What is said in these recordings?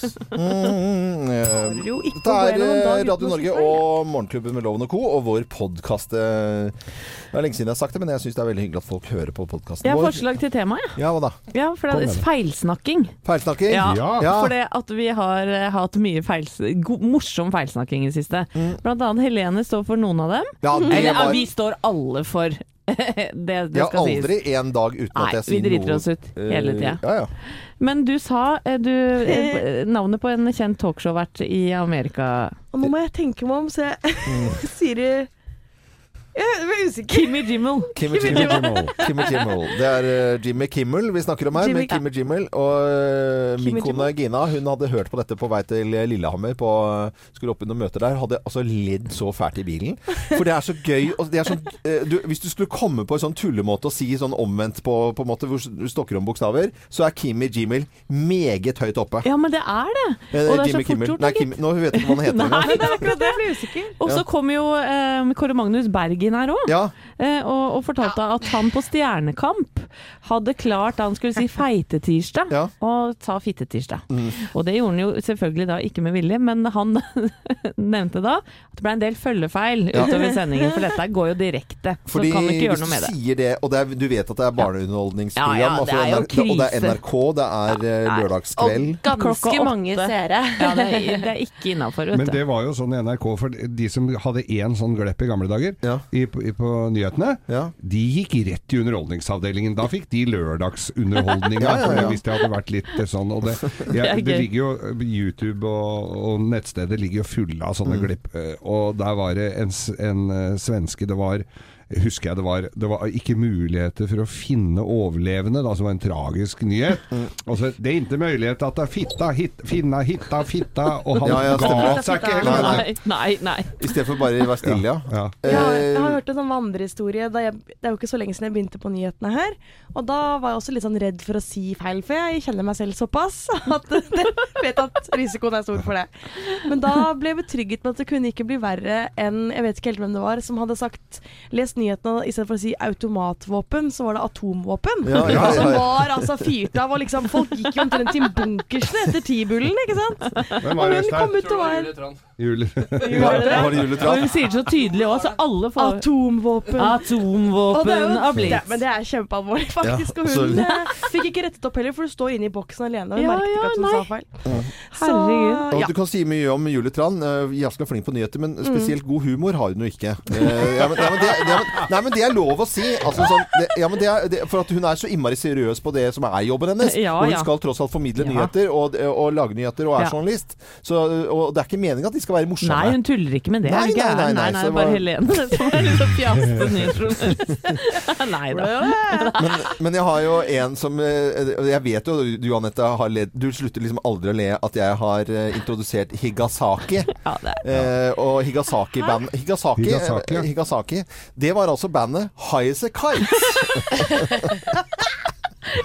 Mm, eh, jo ikke Dette er dag eh, Radio Norge og Morgenklubben med Loven og Co. og vår podkast. Det er lenge siden jeg har sagt det, men jeg syns det er veldig hyggelig at folk hører på podkasten Jeg har vår. forslag til tema, jeg. Ja, hva da? Ja, for det er feilsnakking. Feilsnakking? Ja, Ja. For det at vi har eh, hatt mye feils, morsom feilsnakking i det siste. Blant annet Helene står for noen av dem. Ja, det Eller ja, var- vi står alle for. det det skal sies. aldri en dag uten Nei, at jeg sier noe Nei, vi driter oss ut hele tida. Uh, Ja, ja. Men du sa eh, du, eh, navnet på en kjent talkshow-vert i Amerika. Og nå må jeg tenke meg om, så jeg Mm. sier Jeg er usikker. Kimmy Jimmel. Kimmy Jimmel. Kimmy Jimmel. Det er uh, Jimmy Kimmel vi snakker om her, Jimmy- med Kimmy Jimmel. Og uh, min kone Gina hun hadde hørt på dette på vei til Lillehammer. På, skulle opp i noen møter der. Hadde altså ledd så fælt i bilen. For det er så gøy. Og det er sånn, uh, du, hvis du skulle komme på en sånn tullemåte å si sånn omvendt på, på en måte hvor du stokker om bokstaver, så er Kimmy Jimmel meget høyt oppe. Ja, men det er det. Eh, Og det er så fort gjort, Nei, nå vet jeg ikke hva han heter engang. Nei, Det er akkurat det jeg blir usikker. Og så kom jo eh, Kåre Magnus Berg inn her òg. Ja, Eh, og, og fortalte at han på Stjernekamp hadde klart da han skulle si feitetirsdag, Ja. og sa fittetirsdag. Mm. Og det gjorde han jo selvfølgelig da ikke med vilje, men han nevnte da at det ble en del følgefeil Ja. utover sendingen, for dette går jo direkte. Fordi så kan du ikke gjøre noe med du det. sier det, og det er, du vet at det er barneunderholdningsprogram, Ja, ja, det er jo altså, og det er. NRK, det er lørdagskveld. Og ganske Klokka mange seere. Ja, det, er, det er ikke innafor, Men vet du. det var jo sånn i NRK, for de som hadde én sånn glepp i gamle dager Ja. I, på, i, på nyhetene, Ja. de gikk rett i underholdningsavdelingen. Da fikk de lørdagsunderholdninga, Ja, ja, hvis det hadde vært litt eh, sånn. Og det, Det jeg, det ligger jo YouTube og, og nettstedet ligger jo fulle av sånne glipp. eh, Og der var det en, en eh, svenske det var Husker jeg det var Det var ikke muligheter for å finne overlevende, da, som var en tragisk nyhet. Altså, det er ikke mulighet at det er fitta, hit, finna, hitta, fitta Og han Ja, ja, ga seg ikke heller. nei. Nei, nei, nei. I stedet for bare å være stille, ja. Ja. Jeg har, jeg har Eh, hørt en sånn vandrehistorie. Det er jo ikke så lenge siden jeg begynte på nyhetene her. Og da var jeg også litt sånn redd for å si feil, for jeg kjenner meg selv såpass at jeg vet at risikoen er stor for det. Men da ble jeg betrygget med at det kunne ikke bli verre enn Jeg vet ikke helt hvem det var som hadde sagt Lest nyhetene i stedet for å si automatvåpen, så var det atomvåpen. Ja, ja, ja, Som var altså fyrt av, og liksom folk gikk jo omtrent til bunkersene etter T-bullen, ikke sant? Hvem Og var det, hun kom ut og var Juletran. Og hun sier det så tydelig òg, så alle får Atomvåpen. Atomvåpen har blitt. men det er kjempealvorlig, faktisk. Og hun eh, fikk ikke rettet opp heller, for du står inne i boksen alene. Og hun merket ikke at hun sa feil. Herregud. Du kan si mye om Juletran. Jaska er flink på nyheter, men spesielt god humor har hun jo ikke. Eh, ja, men, ja, men det, det, nei, men det er lov å si. Altså, sånn, det, ja, men det er, det, for at hun er så innmari seriøs på det som er jobben hennes. Ja, og hun ja. skal tross alt formidle Ja. nyheter og, og lage nyheter og er Ja. journalist. Så, og det er ikke meningen at de skal være morsomme. Nei, hun tuller ikke med det. Nei, nei, nei, nei, nei, bare Helene som er litt så fjasete nyhetsjournalist. nei da. Men, men jeg har jo en som eh, Jeg vet jo du, Anette, har ledd Du slutter liksom aldri å le at jeg har eh, introdusert Higasaki. Ja, det er. Eh, og Higasaki-band Higasaki, Higasaki, ja. Higasaki Det var altså bandet High As A Kite.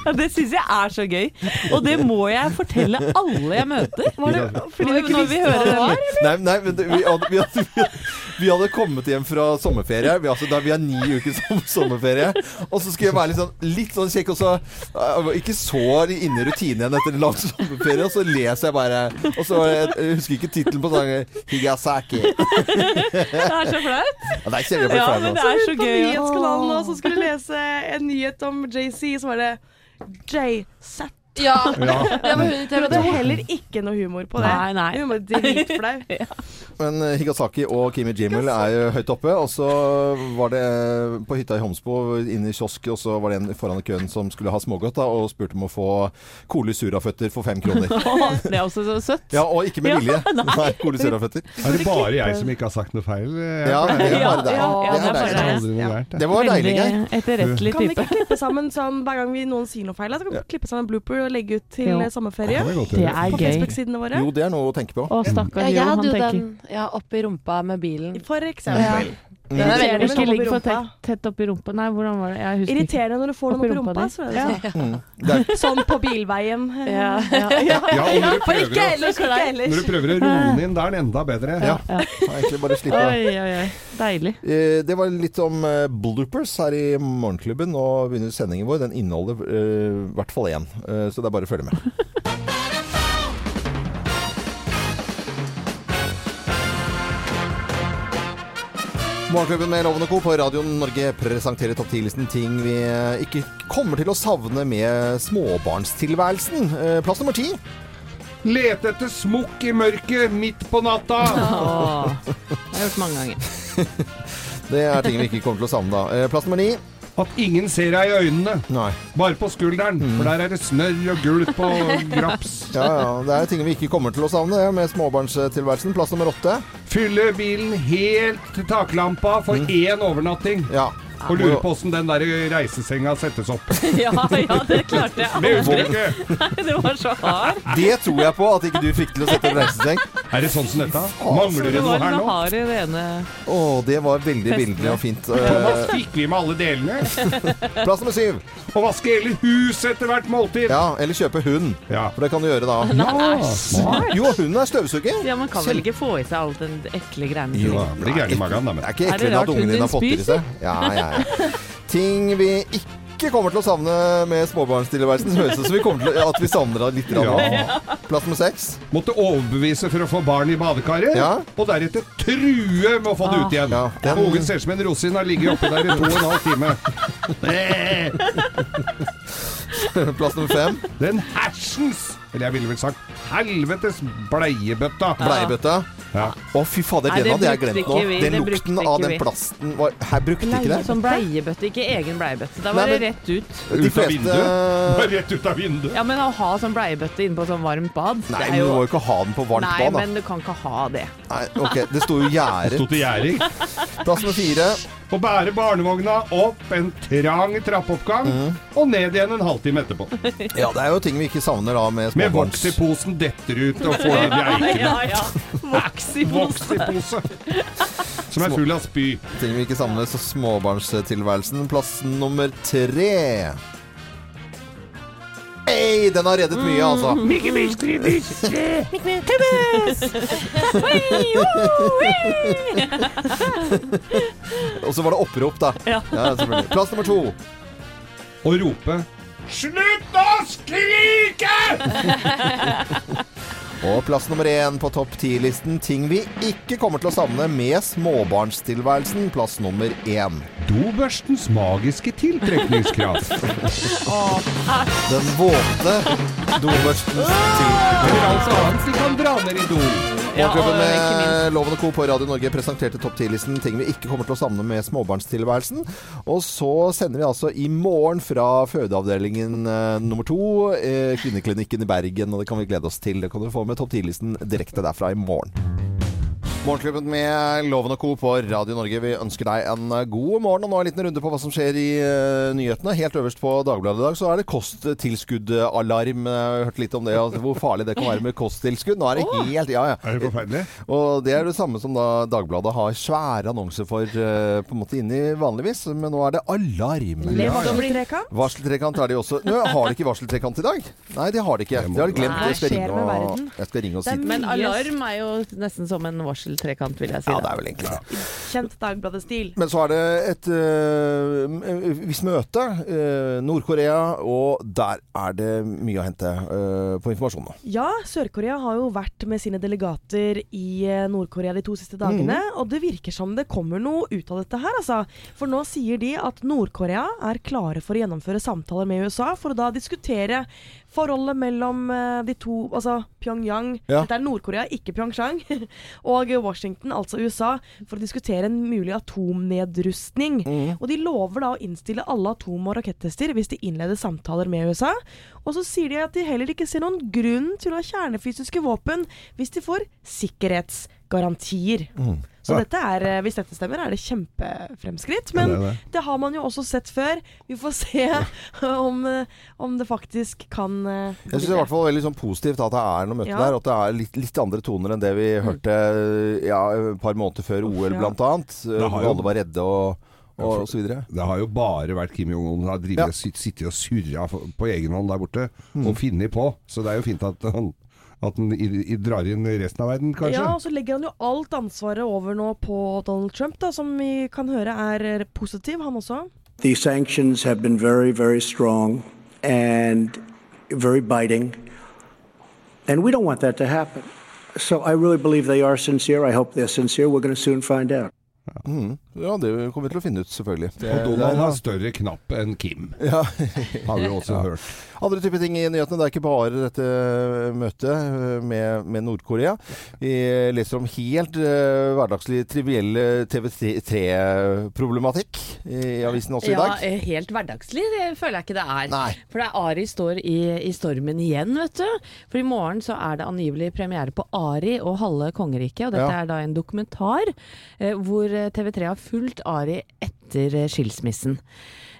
Ja, det syns jeg er så gøy. Og det må jeg fortelle alle jeg møter. Var det fordi du ikke Når vi visste hva hører det var? Nei, nei men det, vi, hadde, vi, hadde, vi, hadde, kommet hjem fra sommerferie. Vi, altså, da vi har ni uker som sommerferie. Og så skulle jeg være litt sånn, litt sånn kjekk, og så Ikke så inne i rutinen igjen etter en lang sommerferie. Og så leser jeg bare Og så jeg, jeg husker ikke tittelen på sangen. Higasaki. Det er så flaut. Ja, det er kjempeflaut. Ja, men altså. det er så På gøy. nyhetskanalen nå, så skulle du lese en nyhet om JC, så var det J-Set. Ja. Det var hun i Det var heller ikke noe humor på det. Nei, nei. Hun var dritflau. Men eh, Higasaki og Kimi Jimmel er jo høyt oppe. Og så var det eh, på hytta i Homsbo, inne i kiosk, og så var det en foran i køen som skulle ha smågodt, da, og spurte om å få Koli Suraføtter for fem kroner. Det er også så søtt. Ja, og ikke med Ja, nei. Nei, Koli Suraføtter. Er det bare jeg som ikke har sagt noe feil? Jeg- Ja, det er bare deg. Ja, ja, Det var deilig, Geir. Etterrettelig type. Kan vi ikke klippe sammen sånn hver gang vi noen sier noe feil? Så kan vi klippe sammen en blooper og legge ut til sommerferie Det er er på gøy. Facebook-sidene våre. Jo, det er noe å tenke på. Å, stakkars Jo, han tenker den ja, oppi rumpa med bilen. For eksempel. Den er veldig Irriterende Ikke når ligg noen for oppi rumpa. tett, tett oppi rumpa. Nei, hvordan var det? Jeg husker ikke. Irriterende når du får noen Oppi i rumpa rumpa. di. Så er det sånn. Mm. Det er, sånn på bilveien. Ja. ja. Ja, og når du For ikke prøver å, ellers, ikke ellers. når du prøver å roe den inn, da er den enda bedre. ja. Egentlig bare slippe Oi, oi, oi. Deilig. Eh, Det var litt om eh, bloopers her i Morgenklubben. Og begynner sendingen vår. Den inneholder eh, i hvert fall én. Eh, Så det er bare å følge med. Morgenklubben med Lovende Co. på Radio Norge presenterer topp 10-listen ting vi eh, ikke kommer til å savne med småbarnstilværelsen. Eh, Plass nummer ti. Lete etter smokk i mørket midt på natta! Åh, det har jeg gjort mange ganger. Det er ting vi ikke kommer til å savne da. Eh, Plass nummer ni. At ingen ser deg i øynene. Nei. Bare på skulderen, for der er det snørr og gulp og graps. Ja, ja. Det er ting vi ikke kommer til å savne med småbarnstilværelsen. Plass nummer åtte. Fylle bilen helt til taklampa for én overnatting. Ja. Og lurer på åssen den der reisesenga settes opp. Ja, ja, det klarte jeg aldri. ikke. Nei, det var så hard. Det tror jeg på at ikke du fikk til å sette en reiseseng. Er det sånn som dette? Mangler det Det noe her nå? hard i det ene Å, det var veldig bildelig og fint. Thomas, Eh, fikk vi med alle delene? Plass nummer syv. Å vaske hele huset etter hvert måltid. Ja, eller kjøpe hund. Ja. For det kan du gjøre da. Ja, smart. Jo, hunden er støvsuger. Ja, Man kan vel ikke få i seg alt den ekle greiene Jo, blir gæren i magen, da. Det Men. er ikke Er det at rart ungen din har fått i spiser? seg. Ja, ja, ja. Ting vi ikke kommer til å savne med småbarnstilværelsen. Det høres ut som vi kommer til å, at vi savner det litt. Ja. Plass nummer seks. Måtte overbevise for å få barn i badekaret, Ja. og deretter true med å få det ut igjen. Ja, den- Ungen ser ut som en rosin, har ligget oppi der i to og en halv time. Plass nummer fem. Den hersens, eller jeg ville vel sagt helvetes bleiebøtta. Bleiebøtta. Ja. Å, fy fader, Nei, den hadde jeg glemt nå. Den lukten av den plasten var Her brukte ikke det? Som bleiebøtte, ikke egen bleiebøtte. Da Nei, var det rett ut. De Ut av fleste vinduet. Rett ut av vinduet. Ja, men å ha sånn bleiebøtte inne på sånn varmt bad Nei, det men er du må jo ikke ha den på varmt Nei, bad, da. men du kan ikke ha det. Nei, ok, Det sto jo gjerde. Sto til gjerding. Plass med fire. Å bære barnevogna opp en trang trappeoppgang, Mm. og ned igjen en halvtime etterpå. Ja, det er jo ting vi ikke savner da med Med småbarns... voks i posen detter ut og får de eikene. Ja, ja. Voks i posen. Som er full av spy. Ting vi ikke savner så småbarnstilværelsen. Plass nummer tre. Hei, den har reddet mye, altså. Og så var det opprop, da. Ja. selvfølgelig. Plass nummer to. Å rope Slutt å skrike! Og plass nummer én på topp ti-listen. Ting vi ikke kommer til å savne med småbarnstilværelsen. Plass nummer én. Dobørstens magiske tiltrekningskraft. Den våte dobørstens tiltrekningskraft. Du kan dra ned i do. Morgenklubben med Loven og Co. på Radio Norge presenterte topp 10-listen ting vi ikke kommer til å savne med småbarnstilværelsen. Og så sender vi altså i morgen fra fødeavdelingen eh, nummer to, eh, kvinneklinikken i Bergen, og det kan vi glede oss til. Det kan du få med topp 10-listen direkte derfra i morgen. Morgenklubben med Loven og Co. på Radio Norge. Vi ønsker deg en god morgen. Og nå en liten runde på hva som skjer i uh, nyhetene. Helt øverst på Dagbladet i dag så er det kosttilskuddalarm. Jeg har hørt litt om det, altså, hvor farlig det kan være med kosttilskudd. Nå er det helt Ja, ja. Er det forferdelig? Og det er det samme som da Dagbladet har svære annonser for uh, på en måte inni vanligvis, men nå er det alarm. Ja, varseltrekant. Varseltrekant er de også. Nå har de ikke varseltrekant i dag? Nei, det har de ikke. Det har glemt. det. Jeg skal ringe og, jeg skal ringe og si det. Men alarm er jo nesten som en varseltrekant, vil jeg si. Ja, det er vel egentlig det. Kjent Dagbladet-stil. Men så er det et øh, visst møte. øh, Nord-Korea, og der er det mye å hente øh, på informasjon nå. Ja, Sør-Korea har jo vært med sine delegater i eh, Nord-Korea de to siste dagene. Og det virker som det kommer noe ut av dette her, altså. For nå sier de at Nord-Korea er klare for å gjennomføre samtaler med USA for å da diskutere forholdet mellom eh, de to, altså Pyongyang Ja. Dette er Nord-Korea, ikke Pyeongchang. og Washington, altså USA, for å diskutere en mulig atomnedrustning. Og de lover da å innstille alle atom- og rakettester hvis de innleder samtaler med USA. Og så sier de at de heller ikke ser noen grunn til å ha kjernefysiske våpen hvis de får sikkerhetsgarantier. Så Ja. dette er, eh, hvis dette stemmer, er det kjempefremskritt. Men Ja, det det. det har man jo også sett før. Vi får se om, eh, om det faktisk kan eh, Jeg syns det er i hvert fall veldig sånn positivt at det er noe møte Ja. der, at det er litt, litt andre toner enn det vi hørte ja, et par måneder før OL, Ja. blant annet. Hvor alle var redde og, og, og så. Det har jo bare vært Kim Jong-un som har Ja. sittet og surra på egen hånd der borte, Mm. og funnet på. Så det er jo fint at han, at han i, i drar inn resten av verden, kanskje. Ja, og så legger han jo alt ansvaret over nå på Donald Trump, da, som vi kan høre er eh, positiv, han også. The sanctions have been very, very strong and very biting. And we don't want that to happen. So I really believe they are sincere. I hope they're sincere. We're going to soon find out. Mm. Ja, det kommer vi til å finne ut, selvfølgelig. Det, Og Donald har større knapp enn Kim, ja. har vi også hørt. Andre typer ting i nyhetene. Det er ikke bare dette møtet eh, med, med Nord-Korea. Vi leser om helt uh, hverdagslig trivielle TV3-problematikk i avisen også i dag. Ja, helt hverdagslig det føler jeg ikke det er. Nei. For det er Ari står i, i stormen igjen, vet du. For i morgen så er det angivelig premiere på Ari og halve kongeriket. Og dette Ja. er da en dokumentar uh, hvor eh, TV3 har fulgt Ari etter eh, skilsmissen.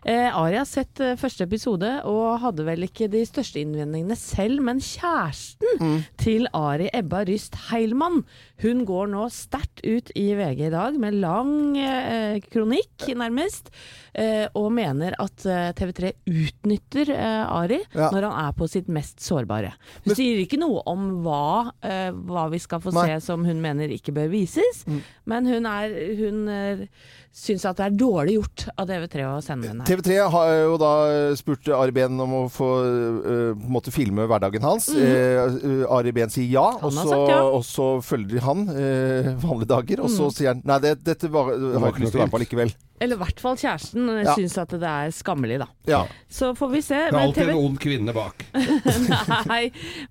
Eh, Ari har sett eh, første episode og hadde vel ikke de største innvendingene selv, men kjæresten til Ari, Ebba Ryst Heilmann, hun går nå sterkt ut i VG i dag med lang eh, kronikk, nærmest, eh, og mener at eh, TV3 utnytter eh, Ari Ja. når han er på sitt mest sårbare. Hun Men- sier ikke noe om hva, hva vi skal få Nei. se som hun mener ikke bør vises, men hun, er, hun syns at det er dårlig gjort av TV3 å sende henne her. TV3 har jo da spurt Ari Behn om å få uh, på måte filme hverdagen hans. Eh, Ari Behn sier ja, Mhm. Og så, ja. og så følger han uh, vanlige dager. Og så sier han nei, det, dette var, har jeg ikke lyst til å være med på likevel. Eller i hvert fall kjæresten Ja. syns at det er skammelig, da. Ja. Så får vi se. Det er alltid TV... en ond kvinne bak. Nei,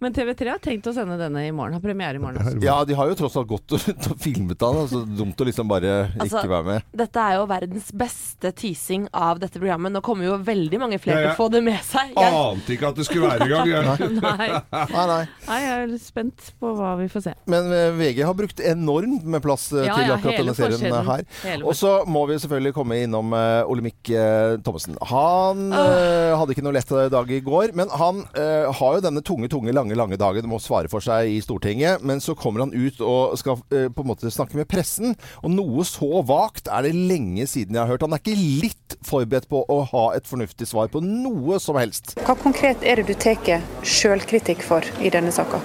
men TV3 har tenkt å sende denne i morgen. Har premiere i morgen. også. ja, de har jo tross alt gått og, og filmet den, så dumt å liksom bare Altså, ikke være med. Dette er jo verdens beste teasing av dette programmet. Nå kommer jo veldig mange flere Ja, til ja. å få det med seg. Jeg, Ante ikke at det skulle være i gang. jeg. Nei. Nei, nei. Nei, jeg er spent på hva vi får se. Men eh, VG har brukt enormt med plass eh, Ja, til akkurat denne serien her. Og så må vi selvfølgelig komme innom uh, Olemic uh, Thommessen. Han uh, hadde ikke noe lett dag i går, men han har jo denne tunge, tunge, lange lange dagen, må svare for seg i Stortinget. Men så kommer han ut og skal på en måte snakke med pressen. Og noe så vagt er det lenge siden jeg har hørt. Han er ikke litt forberedt på å ha et fornuftig svar på noe som helst. Hva konkret er det du tar sjølkritikk for i denne saka?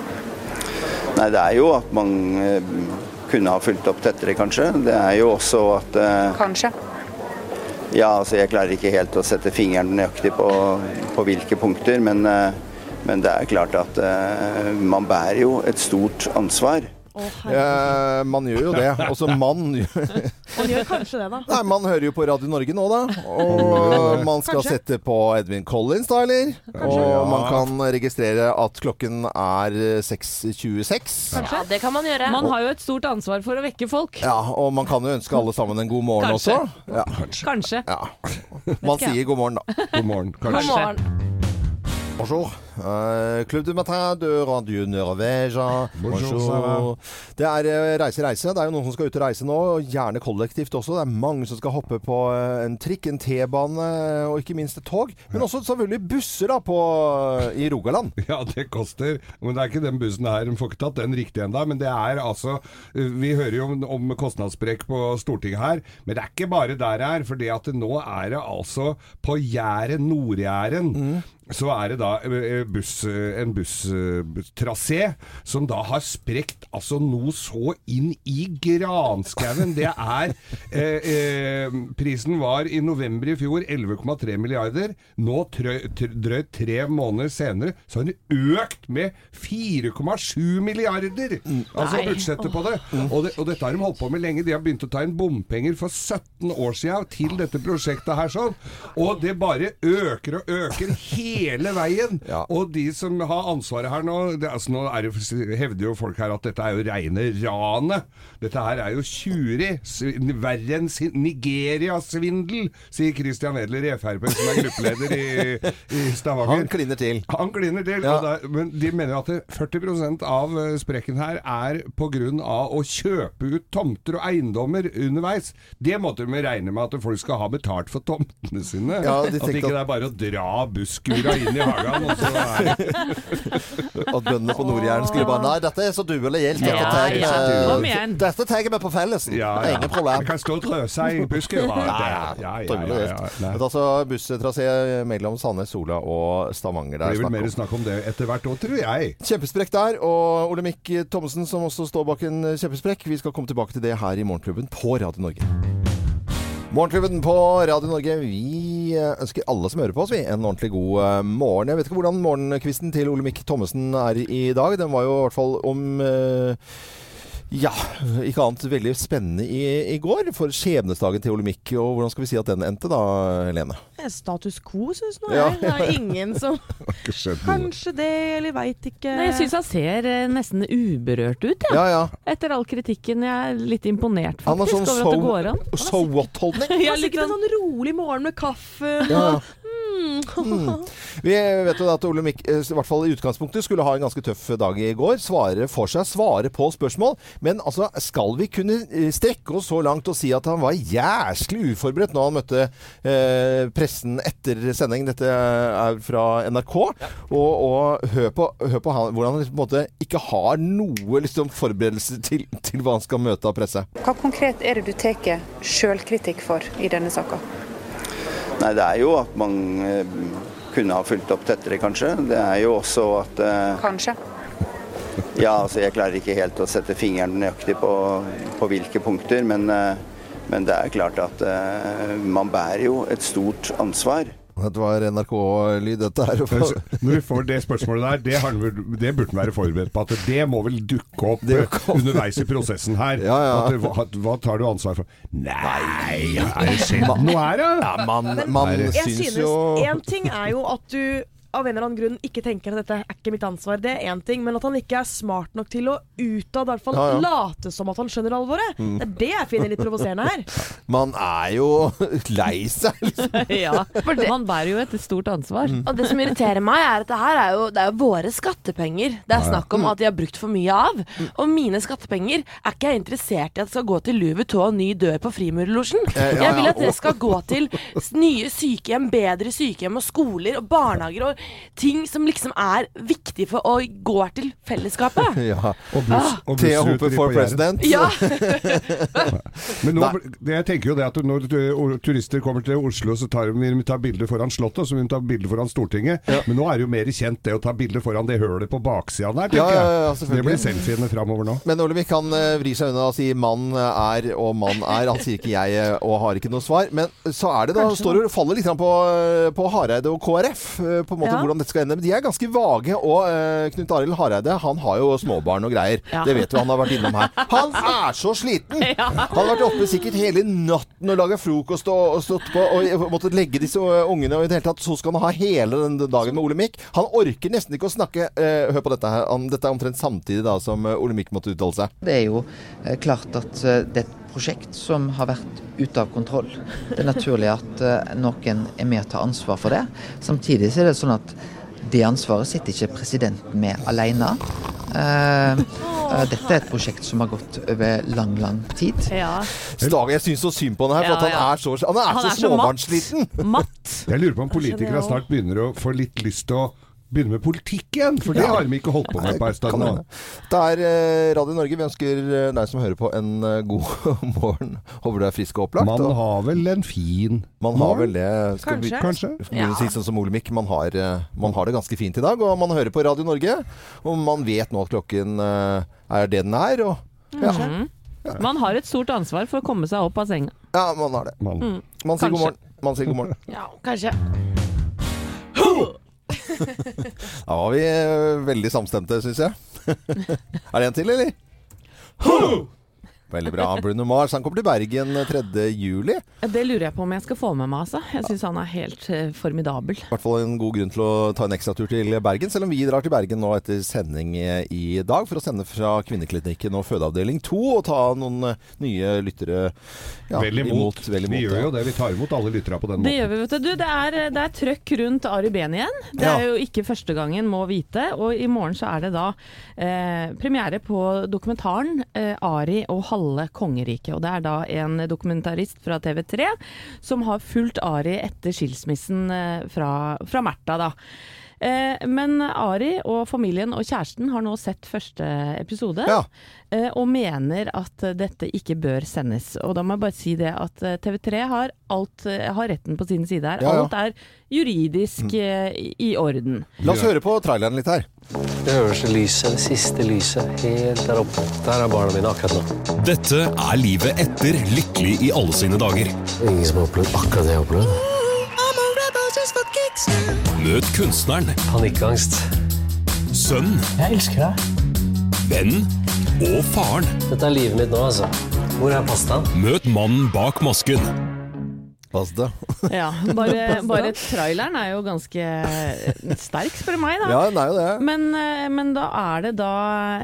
Nei, det er jo at man kunne ha fulgt opp tettere, kanskje. Det er jo også at Kanskje. Ja, altså jeg klarer ikke helt å sette fingeren nøyaktig på, på hvilke punkter, men, eh, men det er klart at eh, man bærer jo et stort ansvar. Eh, man gjør jo det. Også man Han gjør kanskje det, da. Nei, Man hører jo på Radio Norge nå, da. Og man skal Kanskje. sette på Edwin Collins, da, eller? Og ja. man kan registrere at klokken er eh, 6.26. ja, det kan man gjøre. Man har jo et stort ansvar for å vekke folk. Ja, og man kan jo ønske alle sammen en god morgen Kanskje. også. Ja. Kanskje. ja. Man sier god morgen, da. God morgen, kanskje. God morgen. Bonjour. Eh, Club du matin de Radio Norvège. Bonjour. Det er eh, reise, reise. Det er jo noen som skal ut og reise nå, og gjerne kollektivt også. Det er mange som skal hoppe på eh, en trikk, en T-bane og ikke minst et tog. Men også selvfølgelig busser da på, i Rogaland. Ja, det koster. Men det er ikke den bussen her. De får ikke tatt den riktig ennå. Men det er altså Vi hører jo om, om kostnadssprekk på Stortinget her, men det er ikke bare der det er. For det at det nå er det altså på Jæren, Nord-Jæren, så er det da eh, buss, eh, en busstrasé som da har sprekt altså noe så inn i granskauen. Det er eh, eh, Prisen var i november i fjor 11,3 milliarder. Nå drøyt tre måneder senere så har den økt med 4,7 milliarder! Altså budsjettet på det. Og, det. og dette har de holdt på med lenge. De har begynt å ta inn bompenger for 17 år siden til dette prosjektet her sånn. Og det bare øker og øker hele veien. Ja. Og de som har ansvaret her nå det, altså Nå er det, hevder jo folk her at dette er jo reine ranet. Dette her er jo tjuveri. Verre enn Nigeria-svindel, sier Christian Edler i Frp, som er gruppeleder i, i Stavanger. Han kliner til. Han kliner til. Ja. er- men de mener at det- 40 av eh, sprekken her er pga. å kjøpe ut tomter og eiendommer underveis. Det måtte de regne med at folk skal ha betalt for tomtene sine. Ja, at det ikke det er bare å dra busskura inn i hagen. Og så er At bøndene på Nord-Jæren skulle bare Nei, dette er så duelig gjeldt. Dette Ja, tar ja. Kom vi igjen. Dette tar vi på fellesen. ja, Det er ja. ingen problem. Jeg kan stå og drøse i busken. Ja, Ja, ja, ja, dårlig ja, ja, gjeldt. Nei. Men altså busstrasé mellom Sandnes, Sola og Stavanger. Det Det er blir vel mer om. snakk om det etter hvert òg, tror jeg. Kjempesprekk der. Og Olemic Thommessen, som også står bak en kjempesprekk. Vi skal komme tilbake til det her i Morgenklubben på Radio Norge. Morgenklubben på Radio Norge. Vi eh, ønsker alle som hører på oss, vi, en ordentlig god eh, morgen. Jeg vet ikke hvordan morgenkvisten til Olemic Thommessen er i dag. Den var jo i hvert fall om eh, Ja, ikke annet veldig spennende i, i går for skjebnesdagen til Olympic. Og hvordan skal vi si at den endte da, Helene? Status quo, syns nå Ja. jeg. Det er ingen som. Kanskje det, eller veit ikke. Nei, jeg syns han ser eh, nesten uberørt ut, jeg. Ja, ja. Etter all kritikken. Jeg er litt imponert, Han har faktisk, sånn over at det går an. so, so what-holdning. Ja, litt en sånn rolig morgen med kaffe. Ja. Mm. Vi vet jo at Ole Mikk i hvert fall i utgangspunktet skulle ha en ganske tøff dag i går. Svare for seg, svare på spørsmål. Men altså, skal vi kunne eh, strekke oss så langt og si at han var jæsklig uforberedt når han møtte eh, pressen etter sending? Dette er fra NRK. Og, og hør på, hør på han, hvordan han på en måte ikke har noe liksom, forberedelse til, til hva han skal møte av presse. Hva konkret er det du tar sjølkritikk for i denne saka? Nei, det er jo at man eh, kunne ha fulgt opp tettere, kanskje. Det er jo også at eh, Kanskje. Ja, altså jeg klarer ikke helt å sette fingeren nøyaktig på, på hvilke punkter, men, eh, men det er klart at man bærer jo et stort ansvar. Dette var NRK-lyd, dette her. Når vi får det spørsmålet der, det, har, det burde man være forberedt på. At det må vel dukke opp underveis i prosessen her. Ja, ja. At, hva, hva tar du ansvar for? Nei, er det skjedd noe her, da? Ja, man, man syns synes jo En ting er jo at du av en eller annen grunn ikke tenker at dette er ikke mitt ansvar, det er én ting, men at han ikke er smart nok til å utad hvert fall Ja, ja. late som at han skjønner alvoret. Det er det jeg finner litt provoserende her. Man er jo lei seg, liksom. Ja, for Man bærer jo et stort ansvar. Og det som irriterer meg, er at det her er jo, det er jo våre skattepenger det er snakk om at de har brukt for mye av. Og mine skattepenger er ikke jeg interessert i at skal gå til Louis Vuitton og ny dør på Frimurlosjen. Eh, Jeg vil at det skal gå til nye sykehjem, bedre sykehjem og skoler og barnehager og ting som liksom er viktig for å gå til fellesskapet. Ja. Og buss, og Thea Hope for president. Ja, Men nå, det, jeg tenker jo det at når turister kommer til Oslo, så tar de, de tar bilder foran Slottet, og så vil de ta bilder foran Stortinget. Men nå er det jo mer kjent det å ta bilder foran det hølet på baksida der, tenker Ja, ja, ja, jeg. Det blir selfiene framover nå. Men Olemic han vri vrir seg unna og sier 'mann er' og 'mann er'. Han sier ikke 'jeg' eh, og har ikke noe svar. Men så er det da, står det og faller litt på, eh, på Hareide og KrF, eh, på en måte Ja. hvordan dette skal ende. Men de er ganske vage. Og uh, Knut Arild Hareide han har jo småbarn og greier. Ja. Det vet du, han har vært innom her. Han er så sliten! Han har vært oppe sikkert hele natten og laga frokost og, og stått på og måttet legge disse eh, ungene, og i det hele tatt så skal han ha hele den dagen med Olemic. Han orker nesten ikke å snakke uh, Hør på dette her. Dette er omtrent samtidig da som Ole Olemic måtte uttale seg. Det er jo klart at dette det et prosjekt som har vært ute av kontroll. Det er naturlig at eh, noen er med å ta ansvar for det. Samtidig er det sånn at det ansvaret sitter ikke presidenten med alene. Eh, eh, dette er et prosjekt som har gått over lang, lang tid. Ja. Dag, jeg syns så synd på han her, for Ja, at han er så, han er Han så er så matt. Matt. Jeg lurer på om politikere snart begynner å få litt lyst til å begynne med politikk igjen, for det Ja. har vi ikke holdt på med på en stund nå. Det er eh, Radio Norge. Vi ønsker eh, deg som hører på en eh, god morgen. Håper du er frisk og opplagt. Man og har vel en fin man har morgen? vel det. Skal vi, Kanskje. Kanskje? Skal si sånn som Olemic, man har, man har det ganske fint i dag. Og man hører på Radio Norge. Og man vet nå at klokken er det den er. Og ja, Mhm. Man har et stort ansvar for å komme seg opp av senga. ja man har det. Man. Man sier god morgen. Man sier god morgen. ja kanskje. Da var vi eh, veldig samstemte, syns jeg. er det en til, eller? Veldig bra. Bruno Mars han kommer til Bergen 3. juli. Det lurer jeg på om jeg skal få med meg, altså. Jeg syns han er helt eh, formidabel. I hvert fall en god grunn til å ta en ekstratur til Bergen, selv om vi drar til Bergen nå etter sending i dag for å sende fra Kvinneklinikken og fødeavdeling 2 og ta noen eh, nye lyttere ja, vel imot. vel imot, vi gjør jo det. Vi tar imot alle lyttere på den Det måten. gjør vi, vet du. det, er, det er trøkk rundt Ari Behn igjen. Det Ja. er jo ikke første gangen, må vite. Og i morgen så er det da eh, premiere på dokumentaren eh, 'Ari og halve kongeriket'. Og det er da en dokumentarist fra TV3 som har fulgt Ari etter skilsmissen eh, fra, fra Märtha, da. Eh, men Ari og familien og kjæresten har nå sett første episode, Ja. eh, og mener at dette ikke bør sendes. Og da må jeg bare si det at eh, TV3 har, alt, har retten på sin side her. Ja, ja. Alt er juridisk mm. i, orden. La oss høre på traileren litt her. Det øverste lyset, det siste lyset, helt der oppe. Der er barna mine akkurat nå. Dette er livet etter Lykkelig i alle sine dager. Ingen som har opplevd akkurat det jeg har opplevd. Møt kunstneren, Panikkangst. sønn, Jeg elsker deg. venn og faren. Dette er livet mitt nå, altså. Hvor er pastaen? Møt mannen bak masken. Pasta. Ja, bare, bare traileren er jo ganske sterk, spør du meg. da. Ja, den er jo det. Men, eh, men da er det da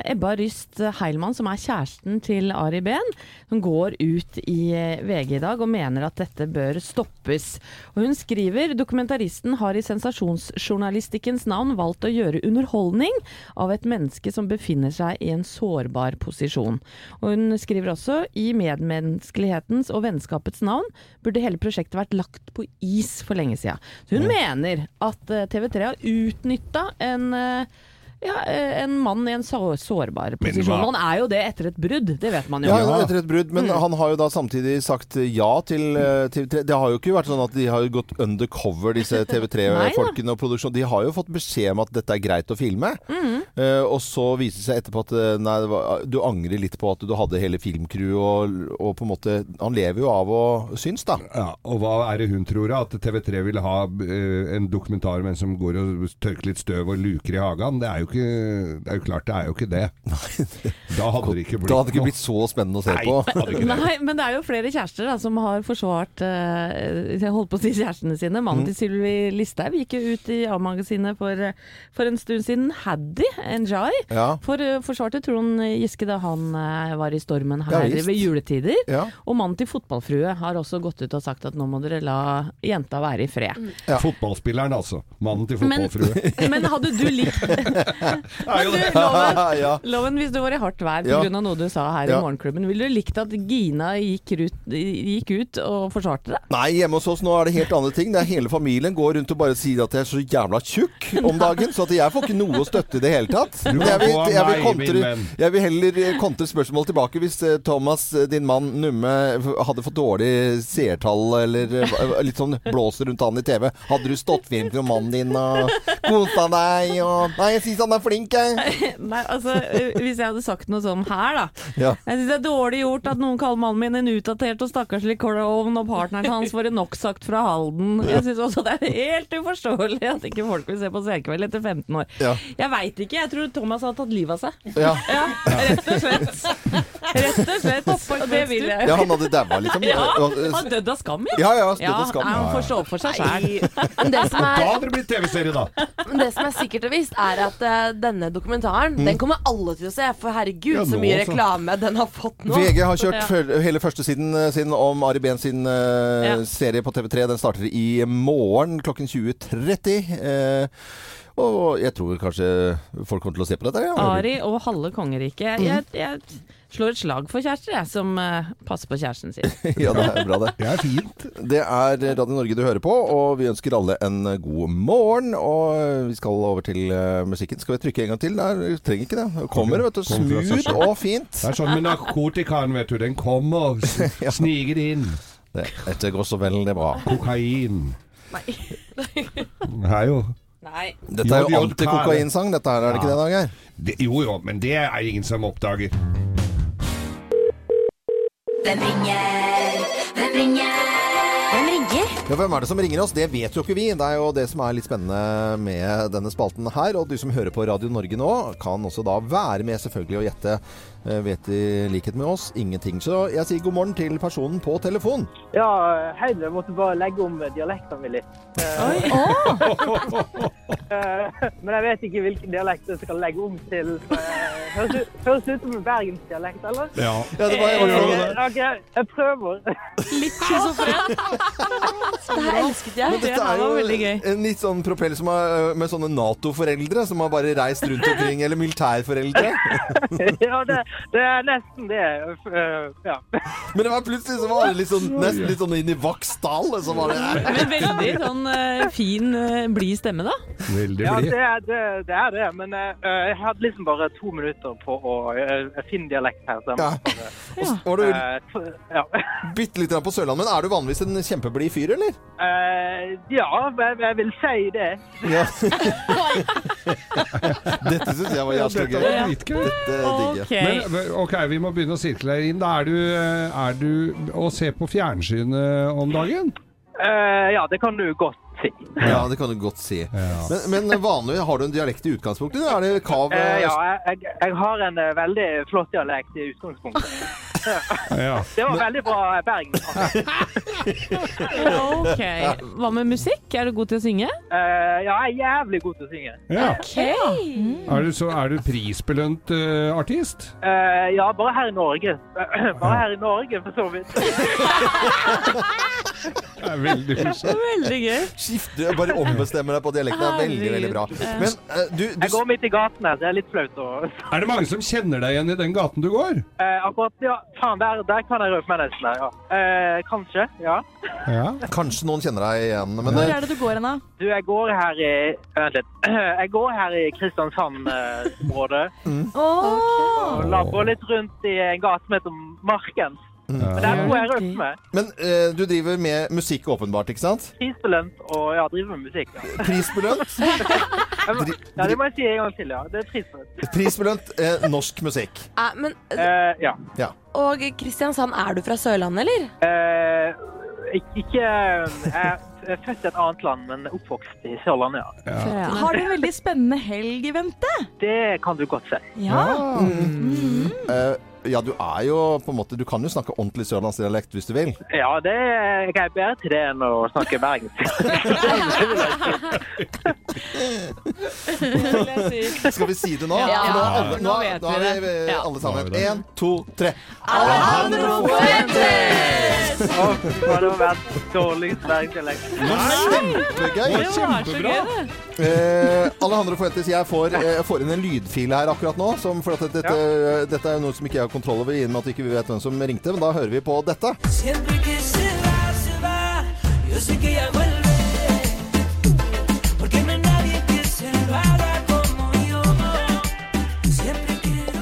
Ebba Ryst Heilmann, som er kjæresten til Ari Behn, som går ut i eh, VG i dag og mener at dette bør stoppes. Og hun skriver dokumentaristen har i sensasjonsjournalistikkens navn valgt å gjøre underholdning av et menneske som befinner seg i en sårbar posisjon. Og hun skriver også i medmenneskelighetens og vennskapets navn burde hele prosjektet vært lagt på is for lenge siden. Så hun mener at eh, TV3 har utnytta en eh, ja, eh, en mann i en så sårbar posisjon. Han Man er jo det etter et brudd, det vet man jo. Ja, etter et brudd. Men Mm. han har jo da samtidig sagt ja til til, TV3. Det har jo ikke vært sånn at de har gått undercover, disse TV3-folkene og produksjonen. De har jo fått beskjed om at dette er greit å filme. mm. uh, og så viser det seg etterpå at eh, nei, var, du angrer litt på at du hadde hele filmcrewet og, og på en måte Han lever jo av å synes, da. Ja, og hva er det hun tror? da? At TV3 vil ha uh, en dokumentar med en som går og tørker litt støv og luker i hagen? Det er jo ikke Det er jo klart, det er jo ikke det. Da hadde det ikke blitt Da hadde det ikke blitt så spennende å se Nei, på. Men. Nei, men det er jo flere kjærester da, som har forsvart uh, Jeg holdt på å si kjærestene sine. Mannen Mm. til Sylvi Listhaug gikk jo ut i A-magasinet for, for en stund siden. Haddy Njai Ja. for, uh, forsvarte Trond Giske da han uh, var i stormen her ja, ved juletider. Ja. Og mannen til fotballfrue har også gått ut og sagt at nå må dere la jenta være i fred. Fotballspilleren, altså. Mannen til Men, fotballfrue. men hadde du likt Men du, Loven, Ja. Loven, hvis du var i hardt vær Ja. pga. av noe du sa her Ja. i Morgenklubben, ville du likt at Gina gikk ut, gikk ut og forsvarte deg? Nei, hjemme hos oss nå er det helt andre ting. Det er Hele familien går rundt og bare sier at jeg er så jævla tjukk om dagen, så at jeg får ikke noe å støtte i det hele tatt. Men jeg vil, jeg vil, meg, min kontre, venn. jeg vil heller eh, kontre spørsmål tilbake hvis eh, Thomas, eh, din mann Numme, f- hadde fått dårlig seertall eller eh, litt sånn blåser rundt han i TV. Hadde du stått fint med mannen din og kosa deg og Nei, jeg syns han er flink, jeg. Nei, altså, Hvis jeg hadde sagt noe sånn her, da. Ja. Jeg syns det er dårlig gjort at noen kaller mannen min en utdatert og stakkarslig klovn, og partneren hans får en noksagt fra Halden. Jeg syns også det er helt uforståelig at ikke folk vil se på Senkveld etter 15 år. Ja. Jeg veit ikke, jeg tror Thomas har tatt livet av seg. Ja. rett og slett. Rett og slett. Og det vil jeg. Ja, han hadde daua, liksom. Ja, han døde av skam, Ja, ja, ja, av skam. Nei, han får stå opp for seg sjæl. Men Da er hadde det blitt TV-serie, da! Men det som er sikkert og visst, er at eh, denne dokumentaren Den kommer alle til å se. For herregud, Ja, så mye også. reklame den har fått nå. VG har kjørt Ja. hele førstesiden eh, sin om Ari Behn sin uh, Ja. serie på TV3. Den starter i morgen klokken 20.30. Uh, og jeg tror kanskje folk kommer til å se på dette. Ja. Ari og halve kongeriket. Jeg, jeg slår et slag for kjærester, jeg, som eh, passer på kjæresten sin. ja, det er bra, det. Det er fint. Det er Radio Norge du hører på, og vi ønsker alle en god morgen. Og vi skal over til eh, musikken. Skal vi trykke en gang til? Nei, vi trenger ikke det. Det kommer, vet du. Kommer fra seg Smooth selv. og fint. Det er sånn med narkotikaen, vet du. Den kommer, s- sniger inn. Det, dette går så veldig bra. Kokain. Nei. Det er jo Nei. Dette er jo Jo, jo, antikokainsang, dette her, er det ikke det, Dag Geir? Det- Jo jo, men det er ingen som oppdager. Hvem ringer? Hvem ringer? Hvem ringer? Ja, Hvem er det som ringer oss? Det vet jo ikke vi. Det er jo det som er litt spennende med denne spalten her. Og du som hører på Radio Norge nå, kan også da være med selvfølgelig og gjette. Eh, Vet i likhet med oss ingenting. Så jeg sier god morgen til personen på telefon. Ja, hei, jeg måtte bare legge om dialekten min litt. Eh, eh, Men jeg vet ikke hvilken dialekt jeg skal legge om til. Høres ut, høres ut som en bergensdialekt, eller? Ja. Ja, det var- jeg, jeg, jeg prøver. Litt schizofren. Det her elsket jeg. Men dette er jo en litt sånn propell som er, med sånne Nato-foreldre som har bare reist rundt omkring, eller militærforeldre. Ja, det, det er nesten det. Eh, Ja. Men det var plutselig så var det litt sånn, nesten litt sånn inn i Vaksdal. Så var det Men veldig sånn eh, fin, blid stemme, da. Veldig Ja, det er det. det, er det. Men eh, jeg hadde liksom bare to minutter på å eh, finne dialekt her. Så jeg Ja. bare, Og så var du eh, ja. bitte litt på Sørlandet. Men er du vanligvis en kjempeblid fyr, eller? Eh, ja, jeg, jeg vil si det. Ja. Dette syns jeg var jævlig gøy. Dette digger jeg. Men, ok, vi må begynne å sirkle inn. Da er du, eh, er du å se på fjernsynet om dagen? Uh, ja, det kan du godt si. Ja, det kan du godt si. Men, men vanlig, har du en dialekt i utgangspunktet? Er det kav Uh, ja, jeg, jeg, har en veldig flott dialekt i utgangspunktet. Ja. Det var veldig bra Bergen. Ok. Hva med musikk? Er du god til å synge? Uh, ja, jeg er jævlig god til å synge. Ja. Ok. Er du, så, er du prisbelønt uh, artist? Uh, ja, bare her i Norge. bare her i Norge, for så vidt. Det er veldig morsomt. Veldig gøy. Skifte, bare ombestemme deg på dialekten. Det er veldig, veldig bra. Men uh, du, du Jeg går midt i gaten her, det er litt flaut Og... Er det mange som kjenner deg igjen i den gaten du går? Eh, akkurat, ja. Faen, der, der kan jeg røpe meg nesten der, ja. Eh, kanskje, ja. Ja. Kanskje noen kjenner deg igjen. Men Hvor eh, er det du går hen, da? Du, jeg går her i Vent litt. Jeg går her i Kristiansand-området. Og labber litt rundt i en gate som heter Marken. Men der bor jeg røpt med. Men eh, du driver med musikk åpenbart, ikke sant? Prisbelønt og ja, driver med musikk. Ja. Prisbelønt? ja, det må jeg si en gang til, ja. Det er prisbelønt. Prisbelønt eh, norsk musikk. Eh, men, Eh, ja. Ja. og Kristiansand, er du fra Sørlandet, eller? Eh, ikke Jeg er født i et annet land, men oppvokst i Sørlandet, ja. Har du en veldig spennende helg i vente? Det kan du godt se. Ja. Mm. Eh, ja, du er jo på en måte Du kan jo snakke ordentlig sørlandsdialekt hvis du vil. Ja, det jeg er bedre til det enn å snakke bergensk. Skal vi si det nå? Ja. Nå, er alle, nå, Nå er- vet er vi Ja. alle sammen. Er. Én, to, tre. Alejandro Fuentes! Det verdens dårligste bergensdialekt. Kjempegøy! Det var så gøy, det. Eh, Alejandro Fuentes, jeg får, eh, jeg får inn en lydfil her akkurat nå. Som, for at dette, dette er noe som ikke jeg har kontroll over, i og med at vi ikke vet hvem som ringte. Men da hører vi på dette.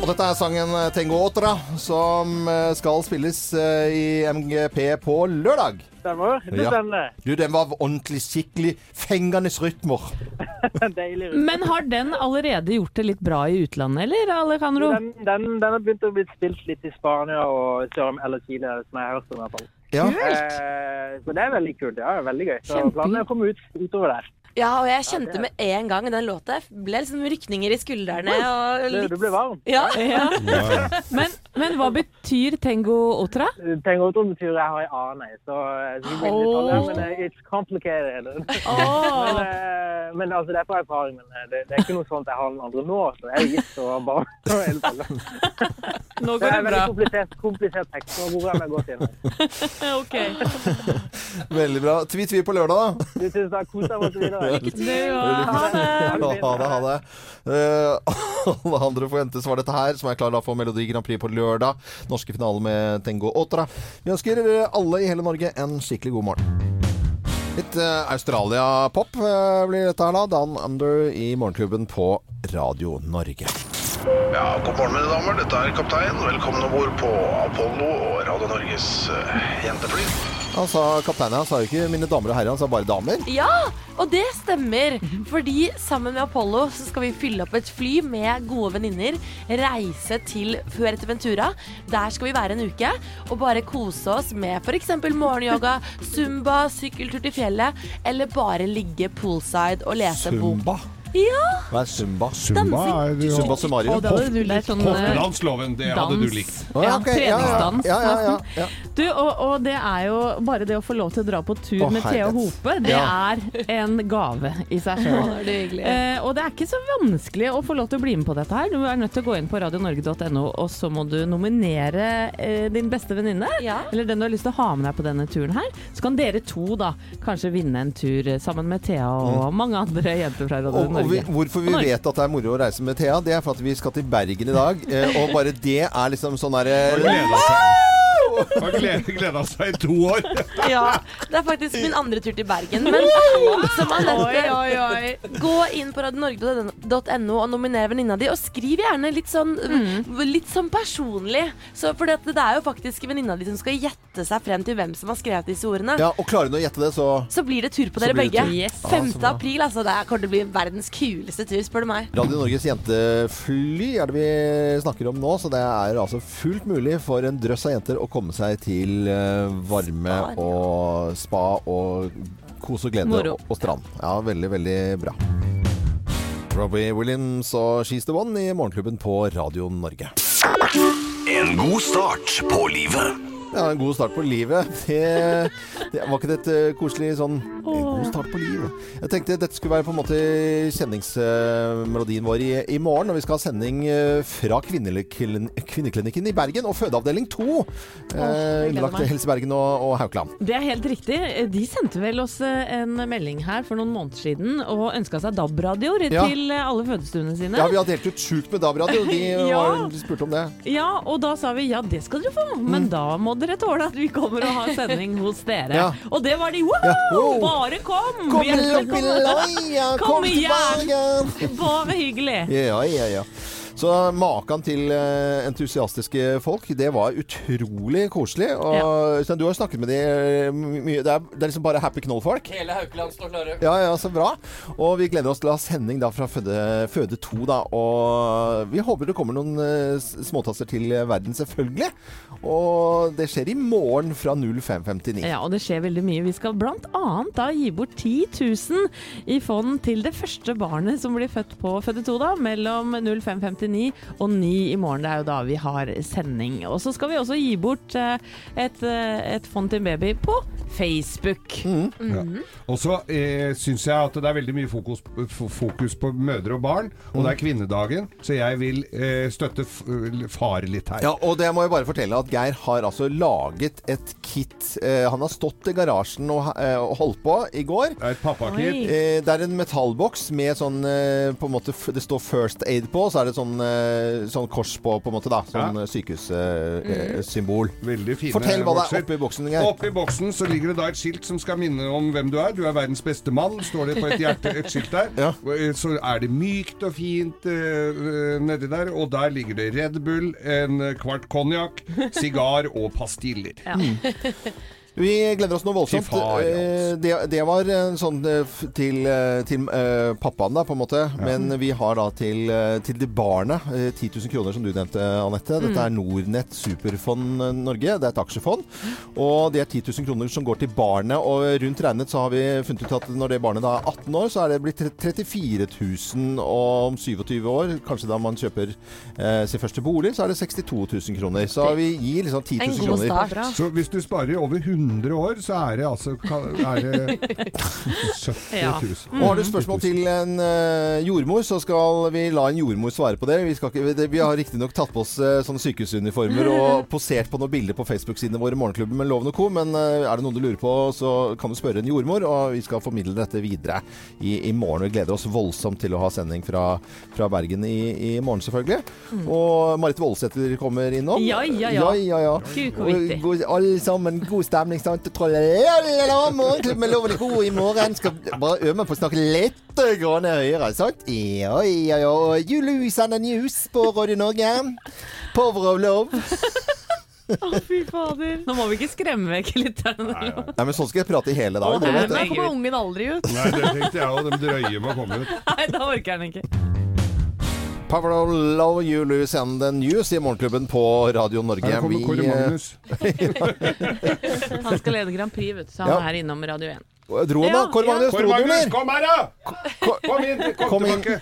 Og dette er sangen eh, Tengo Otra, som eh, skal spilles eh, i MGP på lørdag. Stemmer. Det stemmer. Ja. Du, den var ordentlig skikkelig fengende rytmer. Deilig. Men har den allerede gjort det litt bra i utlandet, eller, Alejandro? Den, den, den har begynt å bli spilt litt i Spania og Sør- eller Chile, som jeg har hørt om i hvert fall. Ja. Eh, så det er veldig kult. Ja, veldig gøy. Så planen er å komme ut utover der. Ja, og jeg kjente med en gang den låta ble liksom rykninger i skuldrene. Litt... du ble varm. Ja. Ja. Men, men hva betyr Tengo Otra? Tengo otra betyr jeg har en annen, så jeg skal ikke gå inn men eh, it's complicated. men, eh, men altså, det er fra erfaring, men eh, det, det er ikke noe sånt jeg har den andre nå. Så jeg er gitt og barn. Nå Det går er det bra. komplisert, komplisert tekst. Nå går jeg meg godt inn. Ok. Veldig bra. Tvi-tvi på lørdag, da. Du, Tusen takk. Kos deg videre. Ha det. Ha det, ha det. Uh, Alejandro Fuentes var dette her, som er klar da for Melodi Grand Prix på lørdag. Norske finale med Tengo Otra. Vi ønsker eh, alle i hele Norge en skikkelig god morgen. Litt uh, Australia-pop uh, blir dette her da. Down Under i Morgenklubben på Radio Norge. Ja, god morgen mine damer. Dette er kaptein. Velkommen om bord på Apollo og Radio Norges eh, jentefly. Han sa kapteinen, han sa jo ikke 'mine damer og herrer', han sa bare 'damer'. Ja, og det stemmer. Fordi sammen med Apollo så skal vi fylle opp et fly med gode venninner. Reise til Fuerteventura. Der skal vi være en uke og bare kose oss med f.eks. morgenyoga, zumba, sykkeltur til fjellet, eller bare ligge poolside og lese zumba. bok. Ja! Hva er zumba? Zumba er jo Zumba hadde du likt. Sånn, eh, Hoftedansloven, det hadde du likt. Å, ja, Ja, ok. Ja, ja, treningsdans, ja, ja, ja, ja. Du, og, og det er jo bare det å få lov til å dra på tur Å, med Thea herlighet. Hope, det Ja. er en gave i seg sjøl. det er hyggelig. Eh, og det er ikke så vanskelig å få lov til å bli med på dette her. Du er nødt til å gå inn på radionorge.no, og så må du nominere eh, din beste venninne. Ja. Eller den du har lyst til å ha med deg på denne turen her. Så kan dere to da kanskje vinne en tur eh, sammen med Thea og mange andre jenter fra Radio Og, og vi, hvorfor vi Og vet at det er moro å reise med Thea, det er for at vi skal til Bergen i dag. Eh, og bare det er liksom sånn derre har gleda, seg i to år. Ja, det er faktisk min andre tur til Bergen. Men som Anette, gå inn på radionorge.no og nominer venninna di, og skriv gjerne litt sånn, litt sånn personlig. Så for det, det er jo faktisk venninna di som skal gjette seg frem til hvem som har skrevet disse ordene. Ja, og klarer hun å gjette det, så Så blir det tur på dere begge. Yes. 5. så april, altså. Det kommer til å bli verdens kuleste tur, spør du meg. Radio Norges jentefly er det vi snakker om nå, så det er altså fullt mulig for en drøss av jenter å komme seg til eh, varme og spa og kos og glede Moro. og, og strand. Ja, veldig, veldig bra. Robbie Williams og She's the One i Morgenklubben på Radio Norge. En god start på livet. Ja, en god start på livet. Det, det var ikke det et koselig sånn En god start på livet. Jeg tenkte dette skulle være på en måte kjenningsmelodien vår i, i morgen. Og vi skal ha sending eh, fra Kvinneklinikken i Bergen og fødeavdeling 2. jeg Eh, Underlagt. Helse Bergen og, og Haukeland. Det er helt riktig. De sendte vel oss eh, en melding her for noen måneder siden og ønska seg DAB-radioer Ja. til eh, alle fødestuene sine. Ja, vi har delt ut sjukt med DAB-radio. De, Ja. var- de spurte om det. Ja, og da sa vi ja, det skal dere få, men da må dere tåle at vi kommer og har sending hos dere. Ja. Og det var de. Woho! Ja. Wow. Bare kom! Kom kom, kom, Kom kom! Bergen! Bare hyggelig. Ja, ja, ja. Så maken til eh, entusiastiske folk, det var utrolig koselig. Og ja. du har snakket med de eh, mye. Det er, det er liksom bare happy knoll-folk. Hele Haukeland står klare. Ja, ja, så bra. Og vi gleder oss til å ha sending da fra Føde, Føde 2, da. Og vi håper det kommer noen eh, småtasser til verden, selvfølgelig. Og det skjer i morgen fra 05.59. Ja, og det skjer veldig mye. Vi skal annet da gi bort 10 000 i fond til det første barnet som blir født på Føde 2, da, mellom 05.59 og 9 i morgen. Det er jo da vi har sending. Og så skal vi også gi bort eh, et, eh, et fond til en baby på Facebook. Ja. Og så eh, syns jeg at det er veldig mye fokus, fokus på mødre og barn, og det er kvinnedagen, så jeg vil eh, støtte far litt her. Ja, og det må jeg bare fortelle at Geir har altså laget et kit. Eh, han har stått i garasjen og, eh, og holdt på i går. Det er et pappakit. Eh, det er en metallboks med sånn eh, på en måte, f- Det står First Aid på, så er det sånn, eh, sånn kors på, på en måte da. Sånn Ja. sykehussymbol. sykehussymbol. Veldig fine Fortell hva det bokser. er oppi boksen. Geir. Oppi boksen så ligger det da et skilt som skal minne om hvem du er. Du er verdens beste mann, står det på et hjerte, et skilt der. Ja. Eh, Så er det mykt og fint uh, nedi der, og der ligger det Red Bull, en eh, kvart konjakk, sigar og pastiller. Vi gleder oss noe voldsomt. Til far, altså. Eh, det, det var sånn eh, til, eh, til uh, pappaen, da, på en måte. Men vi har da til, til det barnet eh, 10 000 kroner, som du nevnte, Anette. Dette er Nordnett Superfond Norge. Det er et aksjefond. Og det er 10 000 kroner som går til barnet. Og rundt regnet så har vi funnet ut at når det barnet da er 18 år, så er det blitt 34 000. Og om 27 år, kanskje da man kjøper eh, sin første bolig, så er det 62 000 kroner. Så vi gir liksom 10 En 000 god kroner. start. Så hvis du sparer over 100 år, så er det altså er det 70 Ja. 000. Og har du spørsmål til en eh, jordmor, så skal vi la en jordmor svare på det. Vi, skal ikke, vi har riktignok tatt på oss eh, sånne sykehusuniformer og posert på noen bilder på Facebook-sidene våre, Morgenklubben med Loven og Co. Men eh, er det noe du lurer på, så kan du spørre en jordmor, og vi skal formidle dette videre i, i morgen. Vi gleder oss voldsomt til å ha sending fra, fra Bergen i, i morgen, selvfølgelig. Og Marit Voldsæter kommer innom. Ja, ja, ja. ja, ja, ja. Gud, hvor viktig. Alle sammen, god stemning. Sant? Trollalala, med Loven Co. i morgen. Skal bare øve meg på å snakke litt grann høyere, sant? Ja, ja, ja. You lose on the news på Radio Norge. Power of love. Å, fy fader. Nå må vi ikke skremme vekk lytterne. Nei, men sånn skal jeg prate i hele dag. Å, Da jeg. kommer ungen aldri ut. Nei, det tenkte jeg òg. De drøyer med å komme ut. Nei, da orker han ikke. Of love, you lose and the news i Morgenklubben på Radio Norge. Her kommer Kåre eh, Magnus. Han skal lede Grand Prix, vet du, så han Ja. er innom Radio 1. Dro han, da? Kåre. Magnus, dro du, eller? kom her, da! Kom inn, kom, Kom inn. tilbake.